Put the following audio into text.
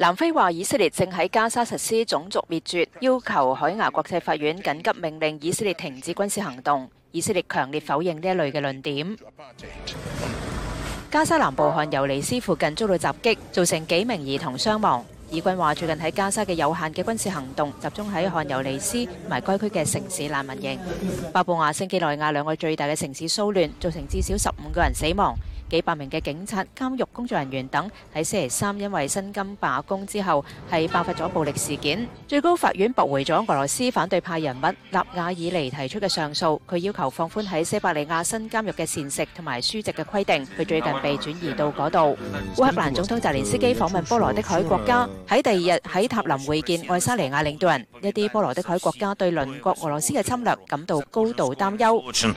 南非話以色列正喺加沙實施種族滅絕，要求海牙國際法院緊急命令以色列停止軍事行動。以色列強烈否認呢一類嘅論點。加沙南部漢尤尼斯附近遭到襲擊，造成幾名兒童傷亡。以軍話最近喺加沙嘅有限嘅軍事行動集中喺漢尤尼斯同埋该區嘅城市難民營。巴布亚聖基内亞兩個最大嘅城市骚亂，造成至少十五個人死亡。幾百名嘅警察、監獄工作人員等喺星期三因為薪金罷工之後，係爆發咗暴力事件。最高法院駁回咗俄羅斯反對派人物納亞爾尼提出嘅上訴，佢要求放寬喺西伯利亞新監獄嘅膳食同埋書籍嘅規定。佢最近被轉移到嗰度。烏克蘭總統澤連斯基訪問波羅的海國家，喺第二日喺塔林會見愛沙尼亞領導人。一啲波羅的海國家對鄰國俄羅斯嘅侵略感到高度擔憂。